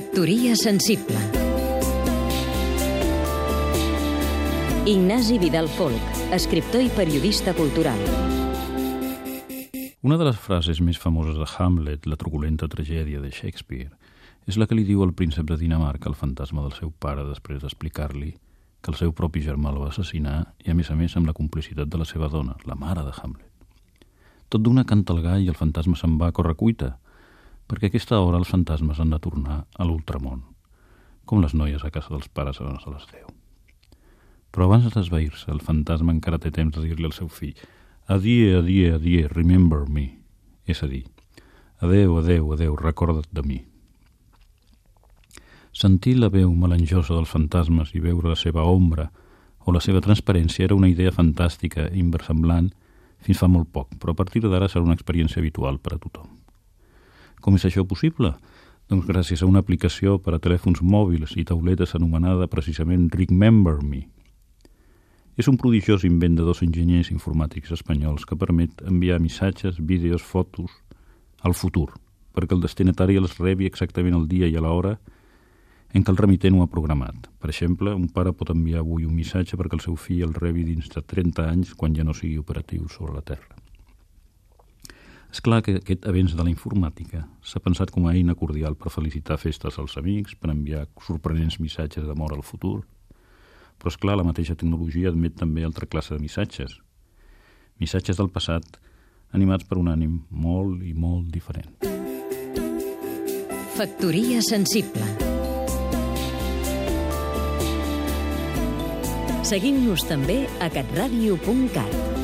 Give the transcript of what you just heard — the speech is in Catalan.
Factoria sensible Ignasi Vidal Folk, escriptor i periodista cultural. Una de les frases més famoses de Hamlet, la truculenta tragèdia de Shakespeare, és la que li diu al príncep de Dinamarca el fantasma del seu pare després d'explicar-li que el seu propi germà el va assassinar i, a més a més, amb la complicitat de la seva dona, la mare de Hamlet. Tot d'una canta el gall i el fantasma se'n va a correcuita, perquè aquesta hora els fantasmes han de tornar a l'ultramón, com les noies a casa dels pares a les 10. Però abans d'esvair-se, el fantasma encara té temps de dir-li al seu fill «Adie, adie, adie, remember me», és a dir, «Adeu, adeu, adeu, recorda't de mi». Sentir la veu melanjosa dels fantasmes i veure la seva ombra o la seva transparència era una idea fantàstica i inversemblant fins fa molt poc, però a partir d'ara serà una experiència habitual per a tothom. Com és això possible? Doncs gràcies a una aplicació per a telèfons mòbils i tauletes anomenada precisament Remember Me. És un prodigiós invent de dos enginyers informàtics espanyols que permet enviar missatges, vídeos, fotos al futur, perquè el destinatari els rebi exactament el dia i a l'hora en què el remitent ho ha programat. Per exemple, un pare pot enviar avui un missatge perquè el seu fill el rebi dins de 30 anys quan ja no sigui operatiu sobre la Terra. És clar que aquest avenç de la informàtica s'ha pensat com a eina cordial per felicitar festes als amics, per enviar sorprenents missatges d'amor al futur. Però és clar, la mateixa tecnologia admet també altra classe de missatges. Missatges del passat animats per un ànim molt i molt diferent. Factoria sensible Seguim-nos també a catradio.cat